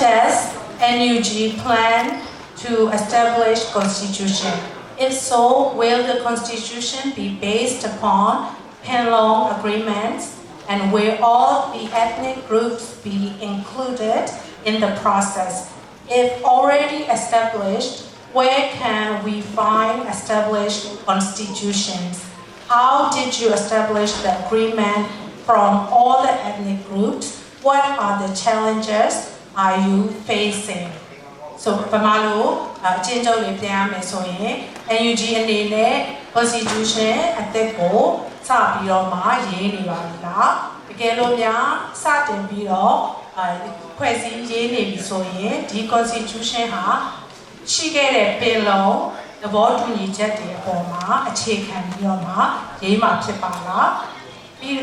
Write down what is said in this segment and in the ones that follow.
does NUG plan to establish constitution? If so, will the constitution be based upon Penlong agreements and will all the ethnic groups be included in the process? If already established, where can we find established constitutions? How did you establish the agreement from all the ethnic groups? What are the challenges are you facing? So ပမာလို့အချင်းချုပ်လေးပြန်ရမယ်ဆိုရင် NUG အနေနဲ့ constitution အသက်ကိုစပြီးတော့မှရေးနေပါပြီလားတကယ်လို့များစတင်ပြီးတော့အဲဖွဲ့စည်းရေးနေပြီဆိုရင်ဒီ constitution ဟာရှိခဲ့တဲ့ပင်လုံးသဘောတူညီချက်တွေအပေါ်မှာအခြေခံပြီးတော့မှရေးမှာဖြစ်ပါလားပြီး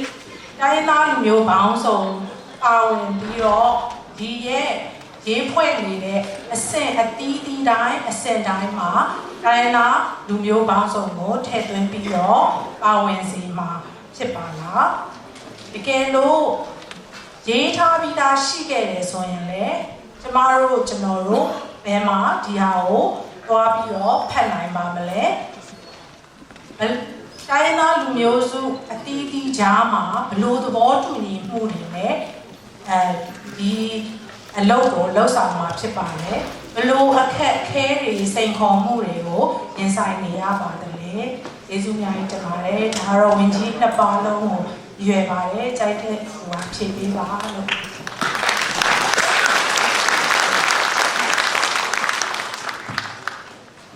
တိုင်းသားလူမျိုးပေါင်းစုံပါဝင်ပြီးတော့ ဒီရဲ့ရေးဖွဲ့နေတဲ့အဆင့်အသီးသီးတိုင်းအဆင့်တိုင်းမှာတိုင်းသားလူမျိုးပေါင်းစုံကိုထည့်သွင်းပြီးတော့ပါဝင်စီမှာဖြစ်ပါလားတကယ်လို့ရေးထားပြီးသားရှိခဲ့တယ်ဆိုရင်လည်းကျမတို့ကျွန်တော်တို့ဘယ်မှာဒီဟာကိုသွားပြီးတော့ဖတ်နိုင်ပါမလဲတိုင်းသားလူမျိုးစုအသီးသီးကြားမှာဘလို့သဘောတူညီမှုတွေနဲ့အဲ ဒီအလုပ်ကိုလှုပ်ဆောင်မှာဖြစ်ပါတယ်ဘလို့အခက်အခဲတွေစိန်ခေါ်မှုတွေကိုရင်ဆိုင်နေရပါတယ်ကျေးဇူးများကြီးတင်ပါတယ်ဒါတော့ဝင်ကြီးနှစ်ပါးလုံးကိုရွယ်ပါတယ်ကြိုက်တဲ့ဟိုဟာဖြည့်ပေးပါလို့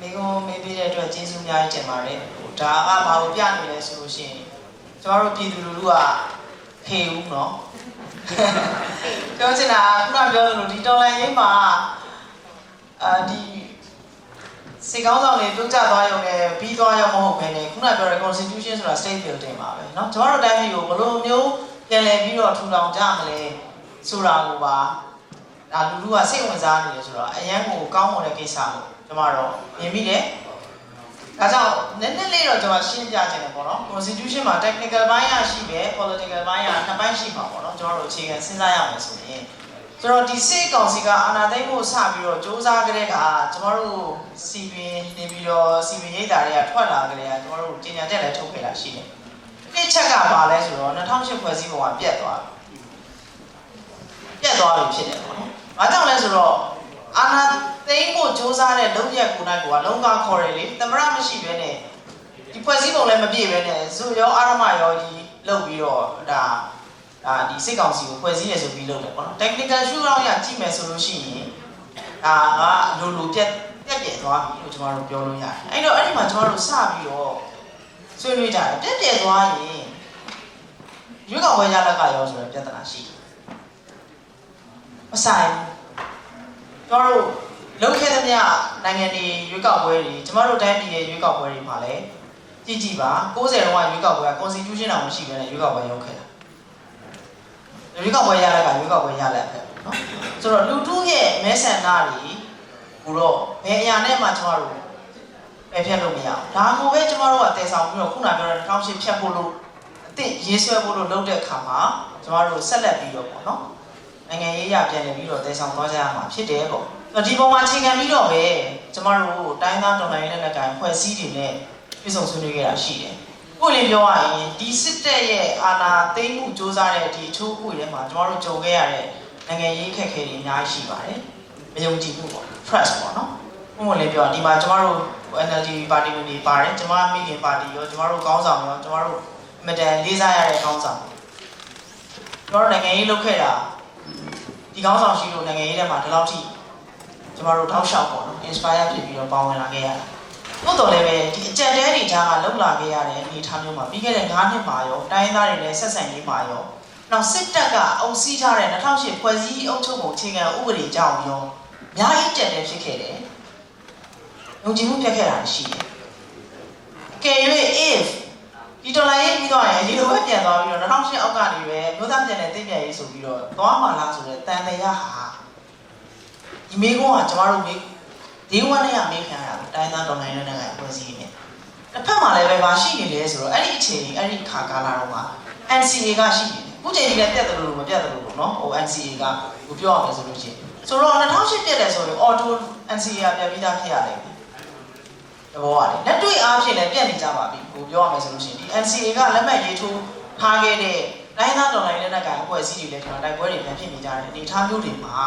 မိကုံမေးပေးတဲ့အတွက်ကျေးဇူးများကြီးတင်ပါတယ်ဟိုဒါကဘာကိုပြနေလဲဆိုလို့ရှိရင်ကျမတို့ပြည်သူလူထုကဖေဦးเนาะ ပြောချင်တာခုနပြောသလိုဒီတော်လိုင်းရေးမှာအာဒီစေကောင်းဆောင်တွေပြုတ်ကျသွားရုံနဲ့ပြီးသွားရုံမဟုတ်ဘဲနဲ့ခုနပြောတဲ့ constitution ဆိုတာ state building ပါပဲเนาะကျမတို့တိုင်းပြည်ကိုဘယ်လိုမျိုးပြန်လည်ပြီးတော့ထူထောင်ကြမလဲဆိုတာကိုပါဒါလူလူကစိတ်ဝင်စားနေတယ်ဆိုတော့အရန်ကိုကောင်းမွန်တဲ့ကိစ္စကိုကျမတို့မြင်မိတယ် ဒါကြောင့်နည်းနည်းလေးတော့ကျွန်တော်ရှင်းပြခြင်းတယ်ပေါ့နော် constitution မှာ technical ဘိုင်းရရှိတယ် political ဘိုင်းရနှစ်ပိုင်းရှိမှာပေါ့နော်ကျွန်တော်တို့အခြေခံစဉ်းစားရမယ်ဆိုရင်ဆိုတော့ဒီစိတ်ကောင်စီကအာဏာသိမ်းဖို့စပြီးတော့စ조사ကြတဲ့ကကျွန်တော်တို့စီပင်နေပြီးတော့စီပင်ရိပ်တာတွေကထွက်လာကြတဲ့ကကျွန်တော်တို့ကြီးညာချက်လည်းထုတ်ခဲ့တာရှိတယ်တစ်ချက်ကပါလဲဆိုတော့2008ဖွဲ့စည်းပုံကပြတ်သွားပြတ်သွားပြီဖြစ်တယ်ပေါ့နော်။ဘာကြောင့်လဲဆိုတော့ အာဏာသိမ်းဖို့စ조사တဲ့လုံရက်ကိုနိုင်ကလုံးကားခေါ်တယ်လေသမရမရှိဘဲနဲ့ဒီဖွဲ့စည်းပုံလည်းမပြည့်ဘဲနဲ့ဇူရောအာရမရောကြီးလုပ်ပြီးတော့ဒါဒါဒီစိတ်ကောင်စီကိုဖွဲ့စည်းရဆိုပြီးလုပ်တယ်ပေါ့နော် technical ရှုထောင့်ရကြည့်မယ်ဆိုလို့ရှိရင်ဒါကလိုလိုပြက်ပြက်ပြက်သွားပြီလို့ကျွန်တော်တို့ပြောလို့ရတယ်အဲ့တော့အဲ့ဒီမှာကျွန်တော်တို့စပြီးတော့ဆွေးနွေးကြတယ်ပြက်ပြက်သွားရင်ရွေးကောက်ပွဲရလက်ကရောဆိုတဲ့ပြဿနာရှိတယ်မဆိုင် ကျမတို့လုပ်ခဲ့သမျှနိုင်ငံတွေရွေးကောက်ပွဲတွေကျမတို့တိုင်းပြည်ရဲ့ရွေးကောက်ပွဲတွေမှာလည်းကြည့်ကြည့်ပါ90လောက်ကရွေးကောက်ပွဲက constitution တောင်မရှိဘဲနဲ့ရွေးကောက်ပွဲရောက်ခဲ့တာရွေးကောက်ပွဲရတဲ့ကရွေးကောက်ပွဲရလက်ပဲနော်ဆိုတော့လူထုရဲ့မဲဆန္ဒတွေကိုတော့ဘယ်အရာနဲ့မှကျမတို့ပယ်ဖျက်လို့မရဘူးဒါကိုပဲကျမတို့ကတည်ဆောင်ပြီးတော့ခုနပြောတဲ့တောင်းရှင်ဖြတ်ဖို့လို့အစ်စ်ရေးဆွဲဖို့လို့လုပ်တဲ့အခါမှာကျမတို့ဆက်လက်ပြီးတော့ပေါ့နော် နိုင်ငံရေးရပြန်လည်ပြီးတော့တည်ဆောင်သွားကြရမှာဖြစ်တယ်ပေါ့ဒီပုံမှာအခြေခံပြီးတော့ပဲကျမတို့တိုင်းသားတော်လှန်ရေးလက်နက်ကိုင်ဖွဲ့စည်းတွေနဲ့ပြည်စုံဆွေးနွေးခဲ့တာရှိတယ်။ကိုယ်လည်းပြောရရင်ဒီစစ်တပ်ရဲ့အာဏာသိမ်းမှုစ조사တဲ့ဒီအချိုးအကွေထဲမှာကျမတို့ကြုံခဲ့ရတဲ့နိုင်ငံရေးခက်ခဲတွေအများကြီးရှိပါတယ်။မယုံကြည်မှုပေါ့ trust ပေါ့နော်။ဘုံဘုံလည်းပြောဒီမှာကျမတို့ NLD ပါတီဝင်တွေပါတယ်ကျမမိခင်ပါတီရောကျမတို့ခေါင်းဆောင်ရောကျမတို့အမတန်လေးစားရတဲ့ခေါင်းဆောင်ကျမတို့နိုင်ငံရေးလုပ်ခဲ့တာ ဒီခေါင်းဆောင်ရှိလို့နိုင်ငံရေးထဲမှာဒီလောက်ထိကျမတို့ထောက်လျှောက်ပေါ့နော် inspire ဖြစ်ပြီးတော့ပါဝင်လာခဲ့ရတာ။သို့တော်လည်းပဲဒီအကြံတဲတွေကြားကလောက်လာခဲ့ရတဲ့အနေအထားမျိုးမှာပြီးခဲ့တဲ့9နှစ်မှာရောတိုင်းသားတွေနဲ့ဆက်ဆံရေးမှာရောနောက်စစ်တပ်ကအုပ်စီးထားတဲ့2008ဖွဲ့စည်းအုပ်ချုပ်ပုံအခြေခံဥပဒေကြောင့်ရောအများကြီးကြံတဲဖြစ်ခဲ့တယ်။ယုံကြည်မှုပြတ်ခဲ့တာရှိတယ်။ကဲ၍ if ဒီဒေါ်လာရေးပြီးတော့ရင်ဒီလိုပဲပြန်သွားပြီးတော့2008အောက်ကနေပဲမြို့သားပြန်တဲ့သိပြန်ရေးဆိုပြီးတော့သွားမှလားဆိုတဲ့တန်တရားဟာဒီမိကုန်းကကျမတို့မိဒေဝနဲ့ရမေးခံရတာတိုင်းသားတော်နိုင်တဲ့နိုင်ငံအဖွဲ့အစည်းနဲ့တစ်ဖက်မှာလည်းပဲမရှိနေလေဆိုတော့အဲ့ဒီအချိန်အဲ့ဒီခါကာလတော့က NCA ကရှိနေတယ်ခုချိန်ကြီးလည်းပြတ်တယ်လို့မပြတ်တယ်လို့ပေါ့နော်ဟို NCA ကဟိုပြောရမယ်ဆိုလို့ရှိရင်ဆိုတော့2008ပြည့်တယ်ဆိုရင် auto NCA ကပြန်ပြီးသားဖြစ်ရလိမ့်မယ် တဘောကလေလက်တွေ့အားဖြင့်လည်းပြတ်နေကြပါပြီဟိုပြောရမယ်ဆိုလို့ရှိရင်ဒီ NCA ကလက်မှတ်ရေးထိုးထားခဲ့တဲ့တိုင်းသားတော်လိုင်းလက်နက်ကိုင်အဖွဲ့အစည်းတွေလည်းကျွန်တော်တိုက်ပွဲတွေပြန်ဖြစ်နေကြတယ်အနေအထားမျိုးတွေမှာ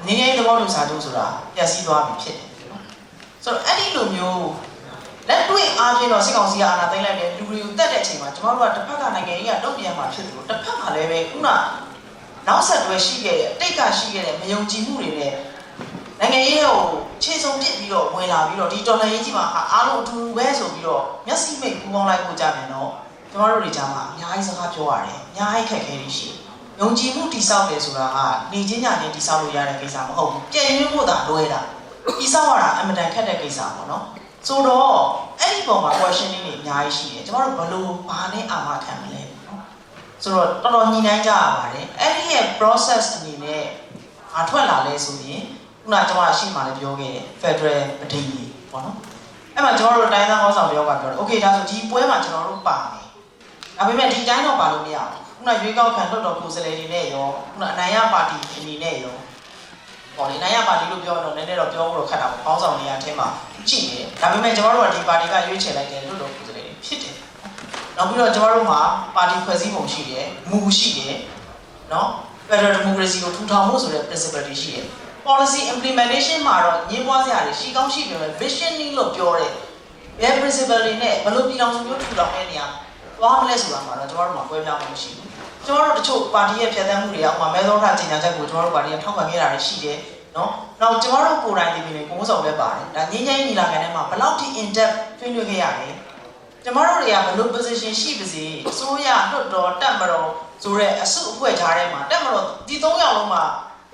အနေနဲ့သဘောတူစာချုပ်ဆိုတာပျက်စီးသွားပြီဖြစ်တယ်နော်ဆိုတော့အဲ့ဒီလိုမျိုးလက်တွေ့အားဖြင့်တော့စစ်ကောင်စီကအာဏာသိမ်းလိုက်တယ်လူတွေကိုတက်တဲ့အချိန်မှာကျွန်တော်တို့ကတစ်ဖက်ကနိုင်ငံကြီးကတုံ့ပြန်မှာဖြစ်တယ်လို့တစ်ဖက်ကလည်းပဲခုနနောက်ဆက်တွဲရှိခဲ့တဲ့တိတ်ကရှိခဲ့တဲ့မယုံကြည်မှုတွေနဲ့ နိုင်ငံရေးကိုခြေစုံပစ်ပြီးတော့ဝင်လာပြီးတော့ဒီတော်လှန်ရေးကြီးမှာအားလုံးအတူတူပဲဆိုပြီးတော့မျက်စိမိတ်ပူပေါင်းလိုက်ဖို့ကြတယ်နော်ကျွန်တော်တို့တွေကြားမှာအများကြီးစကားပြောရတယ်အများကြီးခက်ခဲနေရှိယုံကြည်မှုတိဆောက်တယ်ဆိုတာကနေချင်းညချင်းတိဆောက်လို့ရတဲ့ကိစ္စမဟုတ်ဘူးပြန်ရင်းဖို့သာလွဲတာတိဆောက်ရတာအမှန်တန်ခက်တဲ့ကိစ္စပေါ့နော်ဆိုတော့အဲ့ဒီပုံမှာ question လေးတွေအများကြီးရှိတယ်ကျွန်တော်တို့ဘလို့ဘာနဲ့အာမခံမလဲနော်ဆိုတော့တော်တော်ညှိနှိုင်းကြရပါတယ်အဲ့ဒီရဲ့ process အနေနဲ့ဘာထွက်လာလဲဆိုရင် ခုနကျွန်တော်အရှိမှလည်းပြောခဲ့တယ် Federal ပဋိညာဉ်ပေါ့နော်အဲ့မှာကျွန်တော်တို့တိုင်းသားဟောဆောင်တယောက်ကပြောတယ် okay ဒါဆိုဒီပွဲမှာကျွန်တော်တို့ပါမယ်ဒါပေမဲ့ဒီတိုင်းတော့ပါလို့မရဘူးခုနရွေးကောက်ခံလွှတ်တော်ကိုယ်စားလှယ်တွေနဲ့ရောခုနအနိုင်ရပါတီအနေနဲ့ရောပေါ့လေနိုင်ရပါတီလို့ပြောတော့နည်းနည်းတော့ပြောဖို့တော့ခက်တာပေါ့ပေါင်းဆောင်နေရာအထင်းမှာကြည့်နေတယ်ဒါပေမဲ့ကျွန်တော်တို့ကဒီပါတီကရွေးချယ်လိုက်တဲ့လွှတ်တော်ကိုယ်စားလှယ်တွေဖြစ်တယ်နောက်ပြီးတော့ကျွန်တော်တို့မှာပါတီဖွဲ့စည်းပုံရှိတယ်မူရှိတယ်နော် Federal Democracy ကိုထူထောင်ဖို့ဆိုတဲ့ principle တွေရှိတယ် policy implementation မှာတော့ညင်းပွားစရာတွေရှိကောင်းရှိပေမဲ့ vision လို့ပြောတဲ့ဘယ် principle တွေနဲ့ဘယ်လိုပြည်တော်စုမျိုးထူထောင်တဲ့နေရာသွားမလဲဆိုတာမှာတော့ကျွန်တော်တို့မှာကွဲပြားမှုမရှိဘူးကျွန်တော်တို့တချို့ပါတီရဲ့ဖြတ်သန်းမှုတွေအောက်မှာမဲသောထကြီးညာချက်ကိုကျွန်တော်တို့ပါတီကထောက်ခံခဲ့တာတွေရှိတယ်နော်နောက်ကျွန်တော်တို့ကိုယ်တိုင်ဒီပြည်နယ်ကိုယ်ဆောင်လည်းပါတယ်ဒါငင်းငင်းညီလာခံထဲမှာဘယ်လောက်ထိ in depth ဆွေးနွေးခဲ့ရလဲကျွန်တော်တို့တွေကဘယ်လို position ရှိပါစေအစိုးရလွှတ်တော်တက်မတော်ဆိုတဲ့အစုအဖွဲ့ကြားထဲမှာတက်မတော်ဒီ၃ယောက်လုံးမှာ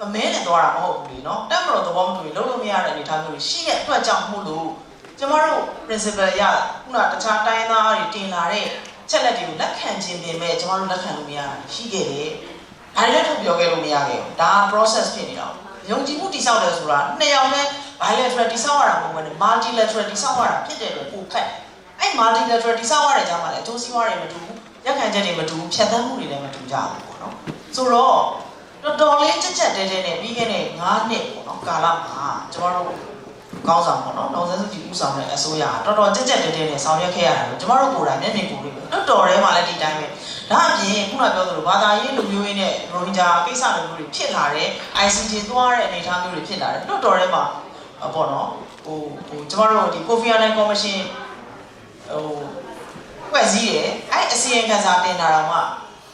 မမဲနဲ့သွားတာမဟုတ်ဘူးလေနော်တက်မတော်သဘောမတူရင်လုံးလုံးမရတဲ့အနေအထားမျိုးတွေရှိတဲ့အတွက်ကြောင့်မို့လို့ကျမတို့ principle ရခုနတခြားတိုင်းသားတွေတင်လာတဲ့ချက်လက်တွေကိုလက်ခံခြင်းပြင်မဲ့ကျမတို့လက်ခံလို့မရတာရှိခဲ့တယ်။ဒါလည်းထုတ်ပြောခဲ့လို့မရခဲ့ဘူး။ဒါ process ဖြစ်နေတော့ယုံကြည်မှုတိဆောက်တယ်ဆိုတာနှစ်ယောက်နဲ့ bilateral တိဆောက်ရတာမဟုတ်ဘူး။ multilateral တိဆောက်ရတာဖြစ်တယ်လို့ပို့ခတ်။အဲ့ multilateral တိဆောက်ရတဲ့ကြားမှာလည်းအကျိုးစီးပွားတွေမတူဘူး။ရက်ခံချက်တွေမတူဘူး။ဖြတ်သန်းမှုတွေလည်းမတူကြဘူးပေါ့နော်။ဆိုတော့ တော်တော်လေးကြက်ကြက်တဲတဲနဲ့ပြီးခဲ့တဲ့9နှစ်ပေါ့နော်ကာလမှာကျွန်တော်တို့ကောင်းဆောင်ပေါ့နော်ဒေါ်စန်းစုကြည်ဦးဆောင်တဲ့အစိုးရတော်တော်ကြက်ကြက်တဲတဲနဲ့ဆောင်ရွက်ခဲ့ရတယ်လို့ကျွန်တော်တို့ကိုယ်တိုင်မျက်မြင်ကိုယ်တွေ့တော်တော်ထဲမှာလည်းဒီတိုင်းပဲဒါအပြင်ခုနပြောသလိုဘာသာရေးလူမျိုးရေးနဲ့ရိုဟင်ဂျာကိစ္စတွေမျိုးတွေဖြစ်လာတဲ့ ICJ သွားတဲ့အနေအထားမျိုးတွေဖြစ်လာတယ်တော်တော်ထဲမှာပေါ့နော်ဟိုဟိုကျွန်တော်တို့ဒီကိုဖီအာနန်ကော်မရှင်ဟိုဖွဲ့စည်းတယ်အဲ့အစီရင်ခံစာတင်တာတော့မှ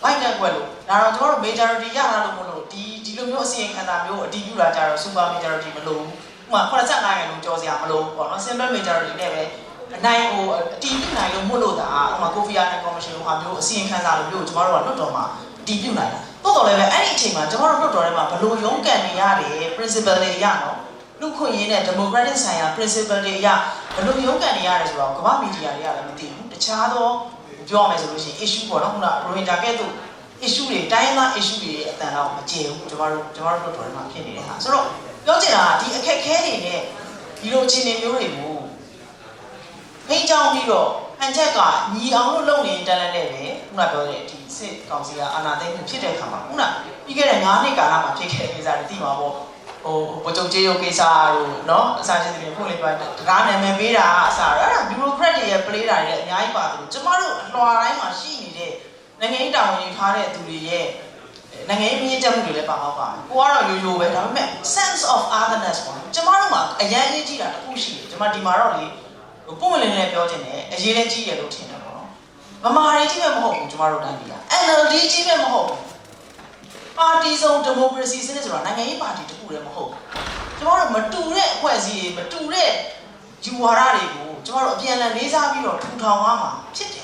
ဘိုက်ကန်ကွက်လို့ ဒါတော့ကျွန်တော်တို့ majority ရတာလို့မလို့ဒီဒီလိုမျိုးအစီရင်ခံစာမျိုးအတည်ပြုလာကြတော့ super majority မလို့ဥပမာ85ရာခိုင်နှုန်းကျော်စရာမလို့ပေါ့နော် simple majority နဲ့ပဲအနိုင်ဟိုအတီးပြုနိုင်လို့မို့လို့ဒါဥပမာကိုဖီအာနန်ကော်မရှင်ဟိုဟာမျိုးအစီရင်ခံစာလိုမျိုးကျွန်တော်တို့ကလွတ်တော်မှာအတီးပြုနိုင်တာတိုးတော်လည်းပဲအဲ့ဒီအချိန်မှာကျွန်တော်တို့လွတ်တော်ထဲမှာဘလို့ရုန်းကန်နေရတယ် principle တွေရနော်လူခွင့်ရင်းနဲ့ democratic ဆိုင်ရာ principle တွေအရဘလို့ရုန်းကန်နေရတယ်ဆိုတော့ကမ္ဘာမီဒီယာတွေကလည်းမသိဘူးတခြားသောပြောရမယ်ဆိုလို့ရှိရင် issue ပေါ့နော်ခုနရိုဟင်ဂျာကဲ့သို့ issue တွေတိုင်းသား issue တွေရဲ့အတန်တော့မကျေဘူးကျမတို့ကျမတို့တော်တော်များဖြစ်နေတဲ့ဟာဆိုတော့ပြောချင်တာကဒီအခက်ခဲတွေနဲ့ဒီလိုအခြေအနေမျိုးတွေကိုဖိတ်ကြောင်းပြီးတော့ဟန်ချက်ကညီအောင်လို့လုပ်နေတန်းတဲ့ပဲခုနပြောတဲ့ဒီစစ်ကောင်စီကအာဏာသိမ်းဖြစ်တဲ့အခါမှာခုနပြီးခဲ့တဲ့9နှစ်ကာလမှာဖြစ်ခဲ့တဲ့ကိစ္စတွေသိပါပေါ့ဟိုဗကြုံကြေးရုပ်ကိစ္စတို့နော်အစားချင်းတွေခုလေးပါတရားနာမည်ပေးတာအစားအဲ့ဒါဘီရိုကရက်တွေရဲ့ပလေးတာတွေအများကြီးပါတယ်ကျမတို့အလွှာတိုင်းမှာရှိနေတဲ့ နိုင်ငံရေးတာဝန်ယူထားတဲ့သူတွေရဲ့နိုင်ငံရေးမြင့်တက်မှုတွေလည်းပါတော့ပါတယ်ကိုကတော့ရိုးရိုးပဲဒါပေမဲ့ sense of otherness ပေါ့ကျမတို့မှာအရန်ရေးကြည့်တာတစ်ခုရှိတယ်ကျမဒီမှာတော့လေဟိုပုံမလင်းလည်းပြောချင်တယ်အရေးလည်းကြီးရလို့ထင်တယ်ပေါ့နော်မမာရေးကြီးပဲမဟုတ်ဘူးကျမတို့တိုင်းပြည်က NLD ကြီးပဲမဟုတ်ဘူးပါတီစုံဒီမိုကရေစီစနစ်ဆိုတာနိုင်ငံရေးပါတီတစ်ခုလည်းမဟုတ်ဘူးကျမတို့မတူတဲ့အဖွဲ့အစည်းတွေမတူတဲ့ယူဝါဒတွေကိုကျမတို့အပြန်အလှန်လေးစားပြီးတော့ထူထောင်သွားမှာဖြစ်တယ်နော်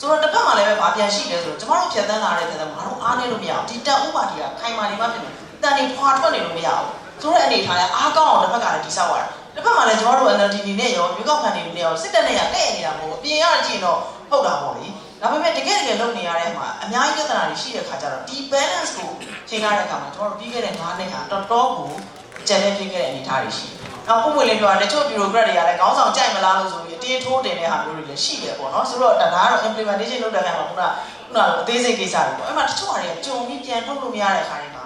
ဆိုတော့တစ်ဖက်မှာလည်းပဲဘာပြန်ရှိလဲဆိုတော့ကျမတို့ဖြတ်သန်းလာတဲ့ဖြတ်သန်းမှာတော့အားနေလို့မရဘူးဒီတက်ဥပါတီကခိုင်မာနေမှဖြစ်မယ်တန်နေဖွာထွက်နေလို့မရဘူးဆိုတော့အနေထားလဲအားကောင်းအောင်တစ်ဖက်ကလည်းတိဆောက်ရတာတစ်ဖက်မှာလည်းကျမတို့ NLD နေနဲ့ရောရွေးကောက်ခံနေနေရောစစ်တပ်နဲ့ရတဲ့နေတာမဟုတ်ဘူးအပြင်ရကြည့်တော့ဟုတ်တာပေါ့လေဒါပေမဲ့တကယ်တကယ်လုပ်နေရတဲ့မှာအများကြီးပြဿနာတွေရှိတဲ့ခါကျတော့ဒီ balance ကိုချိန်ရတဲ့အခါမှာကျမတို့ပြီးခဲ့တဲ့9နှစ်ဟာတော်တော်ကိုကြက်လက်ဖြစ်ခဲ့တဲ့အနေအထားတွေရှိတယ်။ နောက်ပုံမှန်လေးပြောတာတချို့ bureaucrat တွေကလည်းခေါင်းဆောင်ကြိုက်မလားလို့ဆိုပြီးတင်းထိုးတင်တဲ့ဟာမျိုးတွေလည်းရှိတယ်ပေါ့နော်။ဆိုတော့ဒါကတော့ implementation လုပ်တဲ့အခါမှာခုနကခုနကအသေးစိတ်ကိစ္စတွေပေါ့။အဲ့မှာတချို့ဟာတွေကကြုံပြီးပြန်ထုတ်လို့မရတဲ့အခါတွေမှာ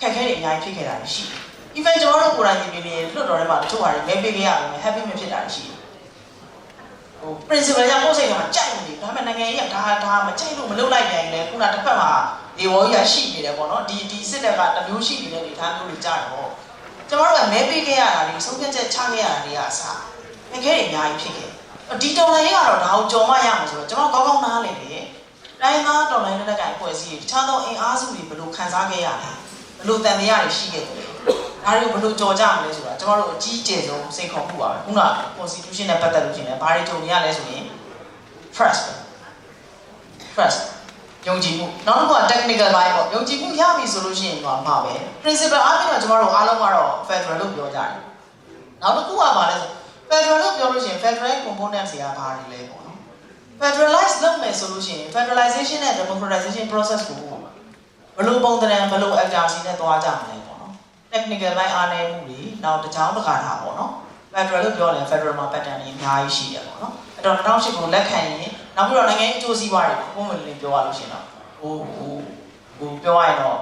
ခက်ခဲတွေအများကြီးဖြစ်ခဲ့တာရှိတယ် even ကျွန်တော်တို့ကိုယ်တိုင်ဒီပြည်လွတ်တော်ထဲမှာတချို့ဟာတွေမဲပေးခဲ့ရမယ် happy မဖြစ်တာရှိတယ်ဟို principle ကြောင့်ကိုယ်စိတ်ကမှကြိုက်နေတယ်ဒါပေမဲ့နိုင်ငံကြီးကဒါဒါမကြိုက်လို့မလုပ်လိုက်ပြန်ရင်လည်းခုနတစ်ဖက်မှာဒီဝေါ်ကြီးကရှိနေတယ်ပေါ့နော်ဒီဒီစစ်တပ်ကတစ်မျိုးရှိနေတဲ့အနေအထားမျိုးတွေကြားတယ်ပေါ့ ကျွန်တော်တို့ကမဲပေးခဲ့ရတာတွေဆုံးဖြတ်ချက်ချခဲ့ရတာတွေကအစားငခဲတွေအများကြီးဖြစ်ခဲ့ဒီတော်လိုင်းကတော့ဒါကိုကြော်မရမှာဆိုတော့ကျွန်တော်ကောင်းကောင်းနားလည်တယ်တိုင်းသားတော်လိုင်းတဲ့ကိုင်ဖွဲ့စည်းတခြားသောအင်အားစုတွေဘယ်လိုခံစားခဲ့ရလဲဘယ်လိုတန်တရားတွေရှိခဲ့တယ်ဒါတွေကိုဘယ်လိုကြော်ကြမလဲဆိုတာကျွန်တော်တို့အကြီးကျယ်ဆုံးစိတ်ခေါ်မှုပါပဲခုနက constitution နဲ့ပတ်သက်လို့ရှင်လဲဘာတွေကြုံနေရလဲဆိုရင် trust trust ယုံကြည်မှုနောက်တစ်ခုက technical ဘိုင်းပေါ့ယုံကြည်မှုရပြီဆိုလို့ရှိရင်တော့မှာပဲ principle အားဖြင့်တော့ကျွန်တော်တို့အားလုံးကတော့ federal လို့ပြောကြတယ်နောက်တစ်ခုကဘာလဲဆို federal လို့ပြောလို့ရှိရင် federal components တွေကဘာတွေလဲပေါ့နော် federalize လုပ်မယ်ဆိုလို့ရှိရင် federalization နဲ့ democratization process ကိုဘယ်လိုပုံသဏ္ဍာန်ဘယ်လို agency နဲ့သွားကြမလဲပေါ့နော် technical ဘိုင်းအားနည်းမှုတွေနောက်တစ်ချောင်းတစ်ခါတာပေါ့နော် federal လို့ပြောရင် federal မှာ pattern တွေအများကြီးရှိတယ်ပေါ့နော်အဲ့ တော့2008ကိုလက်ခံရင်နောက်ပြီးတော့နိုင်ငံရေးအကျိုးစီးပွားတွေပုံမှန်လေးပြောရလို့ရှိရင်တော့ဟိုဟိုဟိုပြောရရင်တော့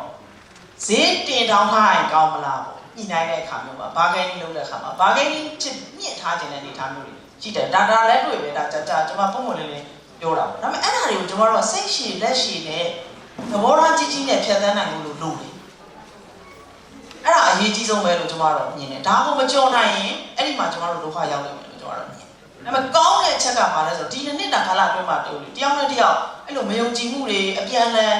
ဈေးတင်တောင်းထားရင်ကောင်းမလားပေါ့ညှိနှိုင်းတဲ့အခါမျိုးပါဘာဂိန်းလုပ်တဲ့အခါမှာဘာဂိန်းဖြစ်မြင့်ထားခြင်းတဲ့အနေအထားမျိုးတွေရှိတယ်ဒါဒါလည်းတွေ့ပဲဒါကြာကြာကျွန်မပုံမှန်လေးလေးပြောတာပေါ့ဒါပေမဲ့အဲ့ဒါတွေကိုကျွန်တော်တို့ကစိတ်ရှည်လက်ရှည်နဲ့သဘောထားကြီးကြီးနဲ့ဖြတ်သန်းနိုင်လို့လို့တယ်အဲ့ဒါအရေးကြီးဆုံးပဲလို့ကျွန်တော်တို့မြင်တယ်ဒါကိုမကြော်နိုင်ရင်အဲ့ဒီမှာကျွန်တော်တို့ဒုက္ခရောက်နေတယ်လို့ကျွန်တော်တို့မြင်တယ် ဒါပေမဲ့ကောင်းတဲ့အချက်ကဘာလဲဆိုတော့ဒီနှစ်တာကာလအတွင်းမှာတူတယ်တယောက်နဲ့တယောက်အဲ့လိုမယုံကြည်မှုတွေအပြန်အလှန်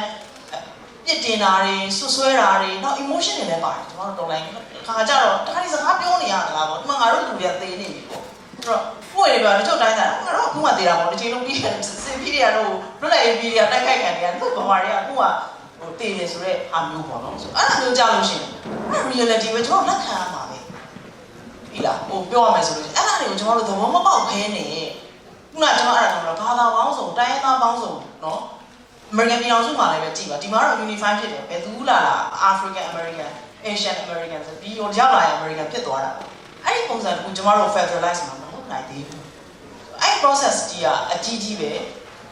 ပြစ်တင်တာတွေဆွဆွဲတာတွေနောက် emotion တွေလည်းပါတယ်ကျွန်တော်တို့တော်လိုင်းခါကြတော့တခါဒီစကားပြောနေရတာလားပေါ့ဒီမှာငါတို့လူတွေကသေနေပြီပေါ့အဲ့တော့ကိုယ်တွေပြောတချို့တိုင်းတာငါတို့အခုမှသေတာပေါ့ဒီချိန်လုံးပြီးစင်ပြီးတွေကတော့လွတ်လပ်ရေးပြီးတွေကတိုက်ခိုက်ခံနေတယ်သူ့ဘဝတွေကအခုကဟိုသေတယ်ဆိုတော့အမျိုးပေါ့နော်ဆိုအဲ့ဒါမျိုးကြလို့ရှိရင်အဲ့ reality ပဲကျွန်တော်လက်ခံရမှာ ပဲပြီလားဟိုပြောရမယ်ဆိုလို့အဲ့ဒါတွေကိုကျွန်တော်တို့သဘောမပေါက်ခဲနေခုနကျွန်တော်အဲ့ဒါကတော့ဘာသာပေါင်းစုံတိုင်းသားပေါင်းစုံနော် American ပြည်အောင်စုမှာလည်းပဲကြည့်ပါဒီမှာတော့ unify ဖြစ်တယ်ဘယ်သူလာလာ African American Asian American ဆိုပြီးတော့ရောက်လာရင် American ဖြစ်သွားတာအဲ့ဒီပုံစံကိုကျွန်တော်တို့ federalize မှာမဟုတ်နိုင်သေးဘူးအဲ့ process ကြီးကအကြီးကြီးပဲ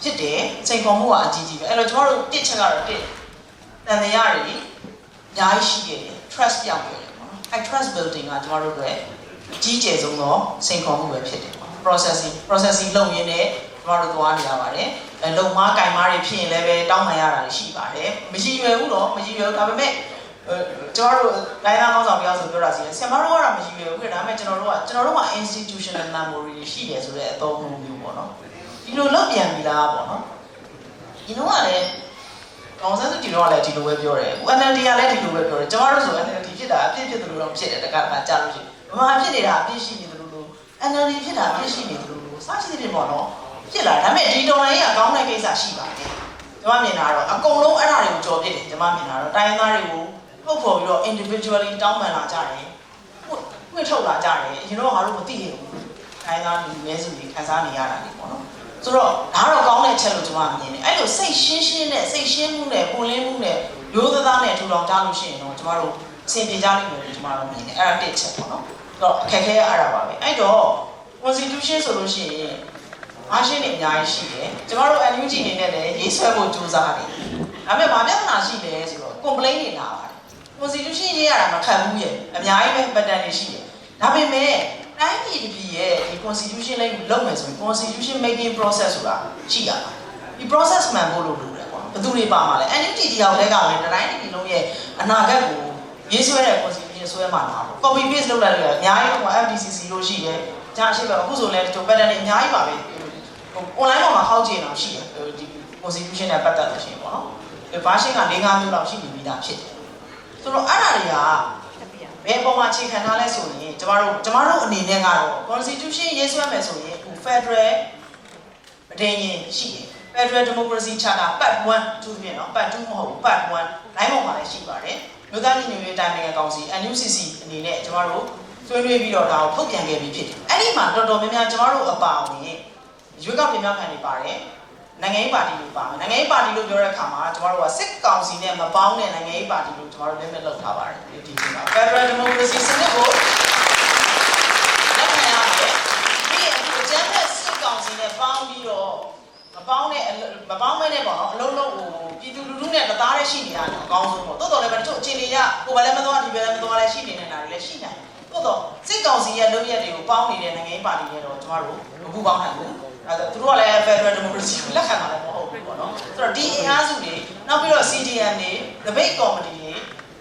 ဖြစ်တယ်စိန်ခေါ်မှုကအကြီးကြီးပဲအဲ့တော့ကျွန်တော်တို့တစ်ချက်ကတော့တစ်တန်တရားတွေအများကြီးရှိခဲ့တယ် trust ပြောင်းခဲ့တယ်ပေါ့နော်အဲ့ trust building ကကျွန်တော်တို့အတွက် အကြီးကျယ်ဆုံးသောစိန်ခေါ်မှုပဲဖြစ်တယ်ပေါ့ processing processing လုပ်ရင်းနဲ့ကျွန်တော်တို့သွားနေရပါတယ်အဲလုံမားကင်မားတွေဖြစ်ရင်လည်းပဲတောင်းမှန်ရတာရှိပါတယ်မရှိရွယ်ဘူးတော့မရှိရွယ်ဘူးဒါပေမဲ့ကျွန်တော်တို့လိုင်းသားကောင်းဆောင်တယောက်ဆိုပြောတာစီဆင်မတို့ကတော့မရှိရွယ်ဘူးဒါပေမဲ့ကျွန်တော်တို့ကကျွန်တော်တို့က institutional memory ရှိတယ်ဆိုတဲ့အသုံးမျိုးပေါ့နော်ဒီလိုလုပ်ပြန်ပြီလားပေါ့နော်ဒီတော့ကလည်းကောင်စန်းစုဒီတော့ကလည်းဒီလိုပဲပြောတယ်။ NLD ကလည်းဒီလိုပဲပြောတယ်။ကျွန်တော်တို့ဆို NLD ဖြစ်တာအပြစ်ဖြစ်တယ်လို့တော့ဖြစ်တယ်တကယ်ကကြားလို့ရှိရင်။ ဘာဖြစ်နေတာအပြစ်ရှိနေတယ်လို့လို့ NLD ဖြစ်တာအပြစ်ရှိနေတယ်လို့လို့စသဖြင့်ပေါ့နော်။ဖြစ်လာဒါပေမဲ့ဒီတော်လိုင်းကြီးကကောင်းတဲ့ကိစ္စရှိပါတယ်။ကျွန်မမြင်တာတော့အကုန်လုံးအဲ့ဒါတွေကိုကြော်ပြစ်တယ်ကျွန်မမြင်တာတော့တိုင်းသားတွေကိုပုတ်ဖော်ပြီးတော့ individually တောင်းပန်လာကြတယ်။ဟုတ်ဝှက်ထုတ်လာကြတယ်။အရင်တော့ငါတို့မသိခဲ့ဘူး။တိုင်းသားလူမဲစုတွေခန်းစားနေရတာလေပေါ့နော်။ဆိုတော့ဒါတော့ကောင်းတဲ့ချက်လို့ကျွန်မမြင်တယ်အဲ့လိုစိတ်ရှင်းရှင်းနဲ့စိတ်ရှင်းမှုနဲ့ပုံလင်းမှုနဲ့ရိုးသားသားနဲ့ထူထောင်ကြလို့ရှိရင်တော့ကျွန်တော်တို့အဆင်ပြေကြလိမ့်မယ်လို့ကျွန်တော်တို့မြင်တယ်အဲ့ဒါတစ်ချက်ပေါ့နော်အဲ့ တော့အခက်အခဲရအဲ့ဒါပါပဲအဲ့တော့ constitution ဆိုလို့ရှိရင်အားရှင်းနေအများကြီးရှိတယ်ကျွန်တော်တို့ NUG အနေနဲ့လည်းရေးဆွဲဖို့ကြိုးစားတယ်ဒါပေမဲ့ဘာပြဿနာရှိလဲဆိုတော့ complaint တွေလာပါတယ် constitution ရေးရတာမခံဘူးရဲ့အများကြီးပဲ pattern တွေရှိတယ်ဒါပေမဲ့တိုင်းပြည်တစ်ပြည်ရဲ့ဒီ constitution လေးလုပ်မယ်ဆိုရင် constitution making process ဆိုတာရှိရပါတယ်ဒီ process မှန်ဖို့လို့လိုတယ်ပေါ့ဘယ်သူတွေပါမှာလဲ NUG ဒီအောင်တဲ့ကပဲတိုင်းပြည်လုံးရဲ့အနာဂတ်ကိုရေးဆွဲတဲ့ constitution ဆွဲမှာလားပေါ့ copy paste လုပ်လိုက်လို့အများကြီးဟို FDCC လို့ရှိတယ်ကြာရှိပဲအခုဆိုလည်းဒီ pattern တွေအများကြီးပါပဲဟို online ပေါ်မှာဟောက်ကြည့်အောင်ရှိတယ်ဟိုဒီ constitution နဲ့ပတ်သက်လို့ရှိရင်ပေါ့နော်ဒီ version က၄-၅မျိုးလောက်ရှိနေပြီးသားဖြစ်တယ်ဆိုတော့အဲ့ဒါတွေကဘယ်ပုံမှာအခြေခံထားလဲဆိုရင်ကျမတို့ကျမတို့အနေနဲ့ကတော့ constitution ရေးဆွဲမယ်ဆိုရင်ဟို federal အတင်းရင်ရှိတယ် Federal Democracy Charter Part 1သူပြင်နော် Part 2မဟုတ်ဘူး Part 1လိုင်းပေါ်မှာလည်းရှိပါတယ် မြို့သားညီညွတ်ရေးတိုင်းနိုင်ငံကောင်စီ NUCC အနေနဲ့ကျမတို့ဆွေးနွေးပြီးတော့ဒါကိုထုတ်ပြန်ခဲ့ပြီးဖြစ်တယ်အဲ့ဒီမှာတော်တော်များများကျမတို့အပါအဝင်ရွေးကောက်တင်မြှောက်ခံနေပါတယ်နိုင်ငံရေးပါတီလို့ပါမယ်နိုင်ငံရေးပါတီလို့ပြောတဲ့အခါမှာကျမတို့ကစစ်ကောင်စီနဲ့မပေါင်းတဲ့နိုင်ငံရေးပါတီလို့ကျမတို့လည်းမဲ့လုပ်ထားပါတယ်ဒီဒီမှာ Federal Democracy စနစ်ကိုလက်ခံရမယ် ပြီးရင်အခုအကြမ်းဖက်စစ်ကောင်စီနဲ့ပေါင်းပြီးတော့မပေါင်းနဲ့မပေါင်းမဲနဲ့ပေါ့နော်အလုံးလုံးဟိုပြည်သူလူထုနဲ့တသားတည်းရှိနေရတယ်အကောင်းဆုံးပေါ့တိုးတော်လည်းပဲတချို့အခြေအနေရကိုယ်ပဲလည်းမသွားဒီပဲလည်းမသွားလည်းရှိနေနေတာတွေလည်းရှိနေတယ်တိုးတော်စစ်ကောင်စီရဲ့လုပ်ရက်တွေကိုပေါင်းနေတဲ့နိုင်ငံရေးပါတီတွေတော့ကျမတို့မပူပေါင်းနိုင်ဘူးအဲဒါသူတို့ကလည်း Federal Democracy ကိုလက်ခံမှာလည်းမဟုတ်ဘူးပေါ့နော်ဆိုတော့ဒီအင်အားစုတွေနောက်ပြီးတော့ CDN တွေ debate committee တွေ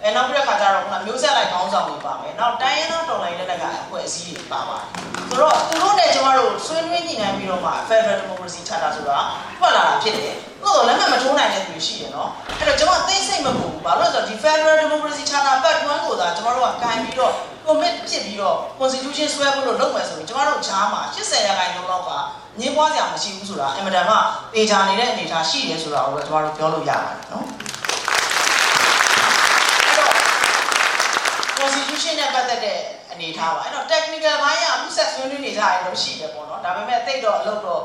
အဲနောက်ပြီးတော့ခါကြတော့ခုနမျိုးဆက်လိုက်ခေါင်းဆောင်တွေပါမယ်နောက်တိုင်းရင်းသားတော်လိုင်းလက်နက်ကအဖွဲ့အစည်းတွေပါပါတယ်ဆိုတော့သူတို့နဲ့ကျမတို့ဆွေးနွေးညှိနှိုင်းပြီးတော့မှ Federal Democracy ချတာဆိုတာထွက်လာတာဖြစ်တယ်သို့တော်လက်မှတ်မထိုးနိုင်တဲ့သူရှိတယ်နော်အဲ့တော့ကျမသိစိတ်မပူဘူးဘာလို့လဲဆိုတော့ဒီ Federal Democracy ချတာပတ်တွန်းကိုသာကျမတို့ကကန်ပြီးတော့ commit ဖြစ်ပြီးတော့ constitution ဆွဲဖို့လို့လုပ်မယ်ဆိုရင်ကျမတို့ဂျားမှာ80ရာခိုင်နှုန်းလောက်ကငင်းပွားစရာမရှိဘူးဆိုတာအင်မတန်မှပေချာနေတဲ့အနေအထားရှိတယ်ဆိုတာကိုပဲကျမတို့ပြောလို့ရပါတယ်နော် constitution နဲ့ပတ်သက်တဲ့အနေအထားပါအဲ့တော့ technical ဘိုင်းကအခုဆက်ဆွေးနွေးနေကြရင်တော့ရှိတယ်ပေါ့နော်ဒါပေမဲ့တိတ်တော့အလုပ်တော့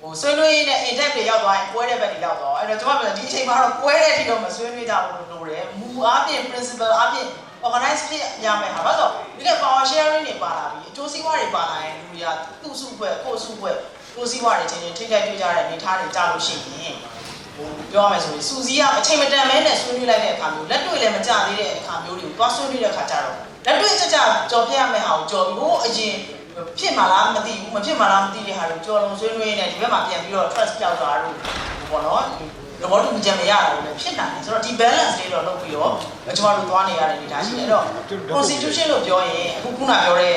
ဟိုဆွေးနွေးရင်းနဲ့ intent တွေရောက်သွားရင်ပွဲတဲ့ဘက်တွေရောက်သွားအဲ့တော့ကျွန်မပြောဒီအချိန်မှာတော့ပွဲတဲ့အထိတော့မဆွေးနွေးကြဘူးလို့လိုတယ်မူအားဖြင့် principle အားဖြင့် organize ဖြစ်ရမယ်ဟာဘာလို့ဒီက power sharing တွေပါလာပြီအကျိုးစီးပွားတွေပါလာရင်လူတွေကသူ့စုဖွဲ့ကိုယ်စုဖွဲ့ကိုယ်စီးပွားတွေချင်းချင်းထိခိုက်တွေ့ကြတဲ့အနေအထားတွေကြားလို့ရှိရင် ဟိုပြောရမယ်ဆိုရင်စူစီကအချိန်မတန်မဲနဲ့ဆွေးနွေးလိုက်တဲ့အခါမျိုးလက်တွေ့လည်းမကြသေးတဲ့အခါမျိုးတွေကိုသွားဆွေးနွေးတဲ့အခါကျတော့လက်တွေ့ကြကြကြော်ပြရမယ့်ဟာကိုကြော်ပြီးဟိုအရင်ဖြစ်မှာလားမသိဘူးမဖြစ်မှာလားမသိတဲ့ဟာတွေကိုကြော်လုံးဆွေးနွေးနေဒီဘက်မှာပြန်ပြီးတော့ trust ပြောက်သွားလို့ဘောနော်သဘောတူညီချက်မရတာလည်းဖြစ်နိုင်တယ်ဆိုတော့ဒီ balance လေးတော့လုပ်ပြီးတော့ကျွန်တော်တို့သွားနေရတဲ့အနေအထားရှိတယ်အဲ့တော့ constitution လို့ပြောရင်အခုခုနပြောတဲ့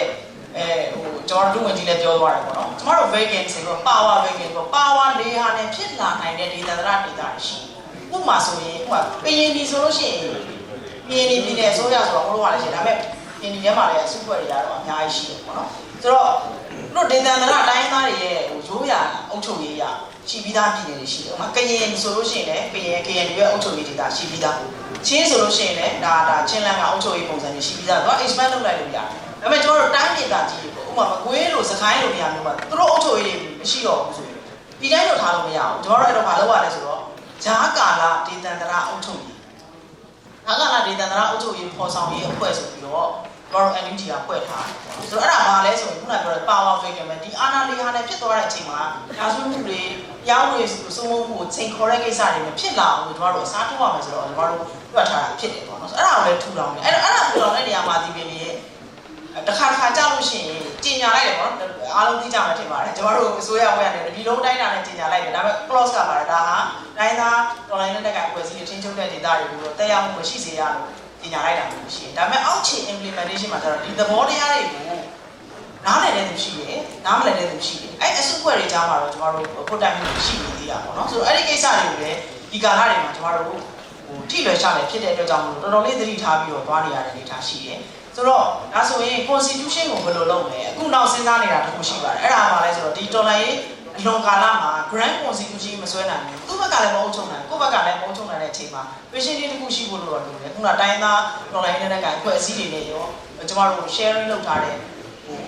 အဲဟိုကျွန်တော်တို့ဝင်ကြီးလည်းပြောသွားတယ်ပေါ့နော်ကျမတို့ vacancy ဆိုတော့ power vacancy ပေါ့ power လေးဟာနဲ့ဖြစ်လာနိုင်တဲ့ဒေသသရဒေသတွေရှိဥပမာဆိုရင်ဥပမာပရင်ဒီဆိုလို့ရှိရင်ပရင်ဒီပြည်နယ်အစိုးရဆိုတော့ဘုရားလည်းရှိဒါပေမဲ့ပရင်ဒီထဲမှာလည်းအစုဖွဲ့တွေရတော့အများကြီးရှိတယ်ပေါ့နော်ဆိုတော့တို့ဒေသသရတိုင်းသားတွေရဲ့ဟိုရိုးရာအုပ်ချုပ်ရေးရရှိပြီးသားပြည်နယ်တွေရှိတယ်ဥပမာကရင်ဆိုလို့ရှိရင်လည်းကရင်ကရင်တွေရဲ့အုပ်ချုပ်ရေးဒေသရှိပြီးသား ချင်းဆိုလို့ရှိရင်လည်းဒါဒါချင်းလန်းကအုပ်ချုပ်ရေးပုံစံတွေရှိပြီးသားတော့ expand လုပ်လိုက်လို့ရတယ်ဒါပေမဲ့ကျွန်တော်တို့တိုင်းဒေသကြီးတွေပေါ့ဥပမာမကွေးလိုစကိုင်းလိုနေရာမျိုးမှာသူတို့အုပ်ချုပ်ရေးတွေမရှိတော့ဘူးဆိုရင်ဒီတိုင်းတော့ထားလို့မရအောင်ကျွန်တော်တို့အဲ့တော့မလုပ်ရလဲဆိုတော့ဂျားကာလာဒေသန္တရအုပ်ချုပ်ရေးဂျားကာလာဒေသန္တရအုပ်ချုပ်ရေးပေါ်ဆောင်ရေးအဖွဲ့ဆိုပြီးတော့ကျွန် တော်တို့ NUG ကဖွဲ့ထားတယ်ဆိုတော့အဲ့ဒါဘာလဲဆိုရင်ခုနပြောတဲ့ power vacuum ပဲဒီအာနာလီဟာနဲ့ဖြစ်သွားတဲ့အချိန်မှာဒါဆိုမှုတွေရောင်းတွေစုံမမှုချိန်ခေါ်တဲ့ကိစ္စတွေမဖြစ်လာဘူးကျွန်တော်တို့အစားထိုးရမယ်ဆိုတော့ကျွန်တော်တို့တွက်ထားတာဖြစ်တယ်ပေါ့နော်ဆိုတော့အဲ့ဒါကိုလည်းထူထောင်တယ်အဲ့တော့အဲ့ဒါထူထောင်တဲ့နေရာမှာဒီပြင်ရဲ့တခါတခါကြောက်လို့ရှိရင်ကြီးညာလိုက်တယ်ပေါ့နော်အားလုံးသိကြမှာထင်ပါတယ်ကျွန်တော်တို့အစိုးရဝန်ရတယ်ဒီလုံးတိုင်းတာနဲ့ကြီးညာလိုက်တယ်ဒါပေမဲ့ cross ကပါတယ်ဒါဟာတိုင်းသား online နဲ့တက်ကအဖွဲ့အစည်းတွေချင်းချုပ်တဲ့ data တွေကိုတော့တက်ရောက်မှုမရှိစေရလို့ ကြီးညာလိုက်တာမျိုးရှိတယ်ဒါပေမဲ့အောက်ခြေ implementation မှာကျတော့ဒီသဘောတရားတွေကိုနားလည်တဲ့သူရှိတယ်နားမလည်တဲ့သူရှိတယ်အဲ့အစုအဖွဲ့တွေကြားမှာတော့ကျွန်တော်တို့ဖွတ်တိုင်မှုရှိနေသေးတာပေါ့နော်ဆိုတော့အဲ့ဒီကိစ္စတွေကိုလည်းဒီကာလတွေမှာကျွန်တော်တို့ဟိုထိလွယ်ချတယ်ဖြစ်တဲ့အတွက်ကြောင့်မလို့တော်တော်လေးသတိထားပြီးတော့သွားနေရတဲ့အနေအထားရှိတယ်ဆိုတော့ဒါဆိုရင် constitution ကိုဘယ်လိုလုပ်မလဲအခုနောက်စဉ်းစားနေတာတခုရှိပါတယ်အဲ့ဒါမှလည်းဆိုတော့ဒီတော်လိုင်းရေး အလွန်ကာလမှာ grand constitution မဆွဲနိုင်ဘူးသူ့ဘက်ကလည်းမဟုတ်ချုံနိုင်ကိုယ့်ဘက်ကလည်းမဟုတ်ချုံနိုင်တဲ့အချိန်မှာ vision လေးတစ်ခုရှိဖို့လိုတော့လိုတယ်ခုနတိုင်းသားတော်လိုင်းနဲ့ကအဖွဲ့အစည်းတွေနဲ့ရောကျွန်တော်တို့ sharing လုပ်ထားတဲ့ဟို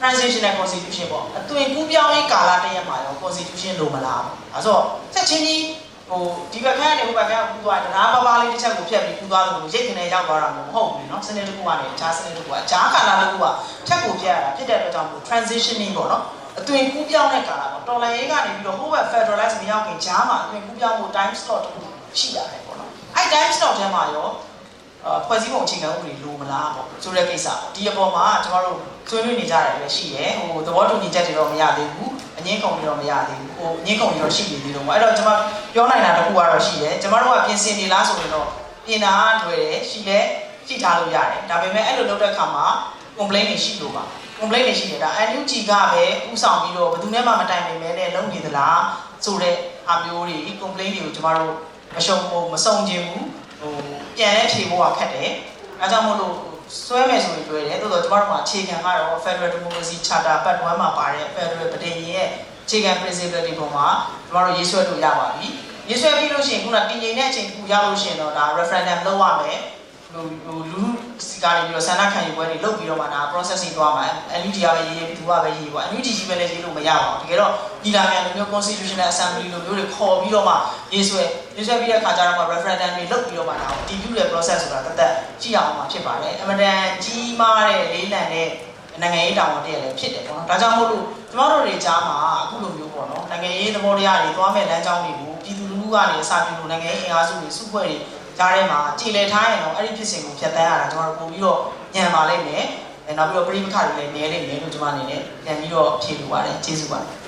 transitional constitution ပေါ့အသွင်ကူးပြောင်းရေးကာလတရက်မှာရော constitution လိုမလားပေါ့ဒါဆိုဆက်ချင်းကြီးဟိုဒီဘက်ခန်းကနေဟိုဘက်ခန်းကူးသွားတယ်နားပါပါလေးတစ်ချက်ကိုဖြတ်ပြီးကူးသွားတယ်လို့ရိတ်ခနဲ့ရောက်သွားတာမျိုးမဟုတ်ဘူးเนาะစနစ်တစ်ခုကနေအခြားစနစ်တစ်ခုကအခြားကာလတစ်ခုကဖြတ်ကိုဖြတ်ရတာဖြစ်တဲ့အတွက်ကြောင့်မို့ transitioning ပေါ့နော် အသွင်ကူးပြောင်းတဲ့ကာလပေါ့တော်လန်ရေးကနေပြီးတော့ဟိုဘက် federalize မရောက်ခင်ဂျားမှာအသွင်ကူးပြောင်းဖို့ time slot တစ်ခုရှိရတယ်ပေါ့နော်အဲ့ time slot ထဲမှာရောအာဖွဲ့စည်းပုံအခြေခံဥပဒေလိုမလားပေါ့ဆိုတဲ့ကိစ္စဒီအပေါ်မှာကျွန်တော်တို့ဆွေးနွေးနေကြတယ်လည်းရှိတယ်ဟိုသဘောတူညီချက်တွေတော့မရသေးဘူးအငင်းကုန်တွေတော့မရသေးဘူးဟိုအငင်းကုန်တွေတော့ရှိနေသေးတော့ပေါ့အဲ့တော့ကျွန်မပြောနိုင်တာတစ်ခုကတော့ရှိတယ်ကျွန်တော်တို့ကပြင်ဆင်နေလားဆိုရင်တော့ပြင်တာလွယ်တယ်ရှိတယ်ရှိထားလို့ရတယ်ဒါပေမဲ့အဲ့လိုလုပ်တဲ့အခါမှာ complaint တွေရှိလို့ပါ complaint တွေရှိနေတာ NUG ကပဲဥဆောင်ပြီးတော့ဘယ်သူမှမတိုင်ပင်မဲနဲ့လုပ်နေသလားဆိုတဲ့အားမျိုးတွေ complaint တွေကိုကျွန်တော်တို့မရှုံဘူးမစုံခြင်းဘူးဟိုပြန်လဲဖြေဖို့ကခက်တယ်အဲကြောင့်မို့လို့ဆွဲမယ်ဆိုရင်တွေ့တယ်တိုးတော့ကျွန်တော်တို့မှာအခြေခံကတော့ Federal Democracy Charter Part 1မှာပါတဲ့ Federal ပြည်ရဲ့အခြေခံ principle တွေပေါ်မှာကျွန်တော်တို့ရေးဆွဲလို့ရပါပြီရေးဆွဲပြီးလို့ရှိရင်ခုနတည်ငြိမ်တဲ့အချိန်တစ်ခုရောက်လို့ရှိရင်တော့ဒါ referendum လုပ်ရမယ် ဟိုဟိုလူလူစီကနေပြီးတော့ဆန္ဒခံယူပွဲတွေလုပ်ပြီးတော့မှဒါ processing သွားမှာ NUG ကပဲရေးရေးသူကပဲရေးပေါ့ NUG ကြီးပဲလည်းရေးလို့မရပါဘူးတကယ်တော့ဒီလာမြန်လိုမျိုး constitutional assembly လိုမျိုးတွေခေါ်ပြီးတော့မှရေးဆွဲရေးဆွဲပြီးတဲ့အခါကျတော့မှ referendum တွေလုပ်ပြီးတော့မှဒါကိုတည်ပြုတဲ့ process ဆိုတာတသက်ကြည့်ရအောင်မှာဖြစ်ပါတယ်အမှန်တန်ကြီးမားတဲ့လေးလံတဲ့နိုင်ငံရေးတာဝန်တည်းလည်းဖြစ်တယ်ပေါ့နော်ဒါကြောင့်မို့လို့ကျကျမတို့တွေကြားမှာအခုလိုမျိုးပေါ့နော်နိုင်ငံရေးသဘောတရားတွေသွားမဲ့လမ်းကြောင်းတွေကိုပြည်သူလူထုကနေအစာပြုလို့နိုင်ငံရေးအင်အားစုတွေစုဖွဲ့တွေ ကြားထဲမှာခြေလှယ်ထားရင်တော့အဲ့ဒီဖြစ်စဉ်ကိုဖျက်ဆီးရတာကျမတို့ပို့ပြီးတော့ညံပါလိမ့်မယ်အဲနောက်ပြီးတော့ပြိပခါတွေလည်းနည်းလိမ့်မယ်လို့ကျမအနေနဲ့ပြန်ပြီးတော့ဖြေလိုပါတယ်ကျေးဇူးပါတယ်